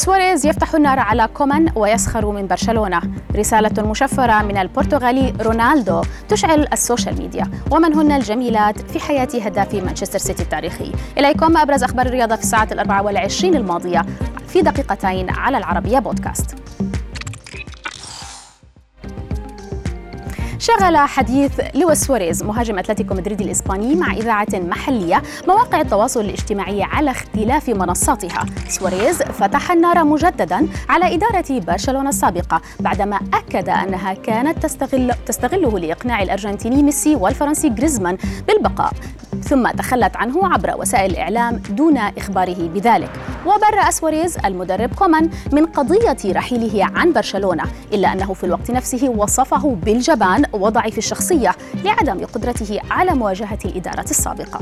سواريز يفتح النار على كومان ويسخر من برشلونة. رسالة مشفرة من البرتغالي رونالدو تشعل ال social media. ومن هن الجميلات في حياة هداف مانشستر سيتي التاريخي؟ إليكم أبرز أخبار الرياضة في الساعات الأربعة والعشرين الماضية في دقيقتين على العربية بودكاست. شغل حديث لويس سواريز مهاجم أتلتيكو مدريد الإسباني مع إذاعة محلية مواقع التواصل الاجتماعي على اختلاف منصاتها. سواريز فتح النار مجددا على إدارة برشلونة السابقة بعدما أكد أنها كانت تستغل تستغله لإقناع الأرجنتيني ميسي والفرنسي جريزمان بالبقاء. ثم تخلت عنه عبر وسائل الإعلام دون إخباره بذلك. وبرأ سواريز المدرب كومان من قضية رحيله عن برشلونة إلا أنه في الوقت نفسه وصفه بالجبان وضعيف الشخصية لعدم قدرته على مواجهة الإدارة السابقة.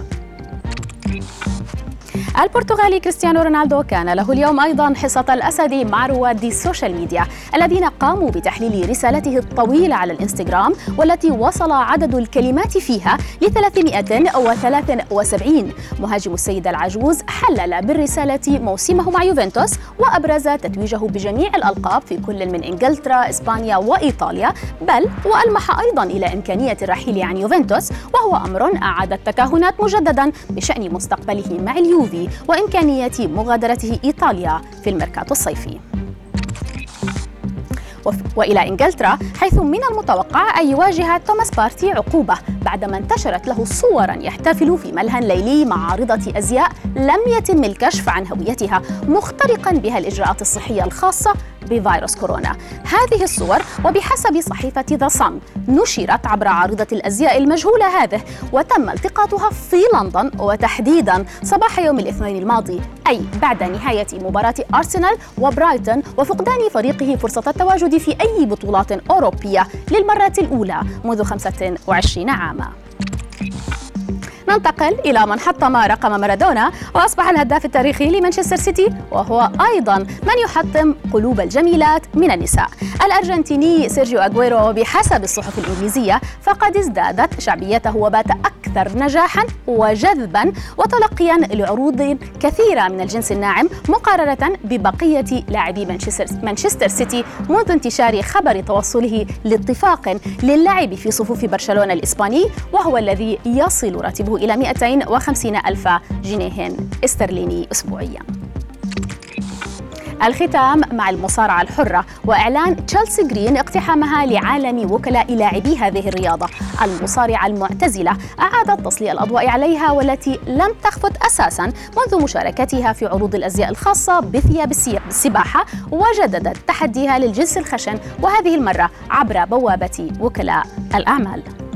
البرتغالي كريستيانو رونالدو كان له اليوم أيضا حصة الأسد مع رواد ال social media الذين قاموا بتحليل رسالته الطويلة على الإنستغرام والتي وصل عدد الكلمات فيها ل 373 مهاجم السيد العجوز حلل بالرسالة موسمه مع يوفنتوس وأبرز تتويجه بجميع الألقاب في كل من إنجلترا إسبانيا وإيطاليا بل وألمح أيضا إلى إمكانية الرحيل عن يوفنتوس وهو أمر أعاد التكهنات مجددا بشأن مستقبله مع اليوفي. وإمكانية مغادرته إيطاليا في الميركاتو الصيفي. وإلى إنجلترا حيث من المتوقع أن يواجه توماس بارتي عقوبة بعدما انتشرت له صورا يحتفل في ملهى ليلي مع عارضه أزياء لم يتم الكشف عن هويتها مخترقا بها الإجراءات الصحية الخاصة بفيروس كورونا. هذه الصور وبحسب صحيفة ذا صن نشرت عبر عارضة الأزياء المجهولة هذه وتم التقاطها في لندن وتحديدا صباح يوم الاثنين الماضي أي بعد نهاية مباراة أرسنال وبرايتون وفقدان فريقه فرصة التواجد في أي بطولات أوروبية للمرة الأولى منذ 25 عاما. ننتقل إلى من حطم رقم مارادونا وأصبح الهداف التاريخي لمانشستر سيتي وهو أيضا من يحطم قلوب الجميلات من النساء. الأرجنتيني سيرجيو أغويرو بحسب الصحف الإنجليزية فقد ازدادت شعبيته وبات أكثر نجاحا وجذبا وتلقيا لعروض كثيرة من الجنس الناعم مقارنة ببقية لاعبي مانشستر سيتي منذ انتشار خبر توصله لاتفاق للعب في صفوف برشلونة الإسباني وهو الذي يصل راتبه إلى 250 ألف جنيه استرليني أسبوعياً. الختام مع المصارعة الحرة وإعلان تشيلسي جرين اقتحامها لعالم وكلاء لاعبي هذه الرياضة. المصارعة المعتزلة أعادت تسليط الأضواء عليها والتي لم تخفت أساسا منذ مشاركتها في عروض الأزياء الخاصة بثياب السباحة وجددت تحديها للجنس الخشن وهذه المرة عبر بوابة وكلاء الأعمال.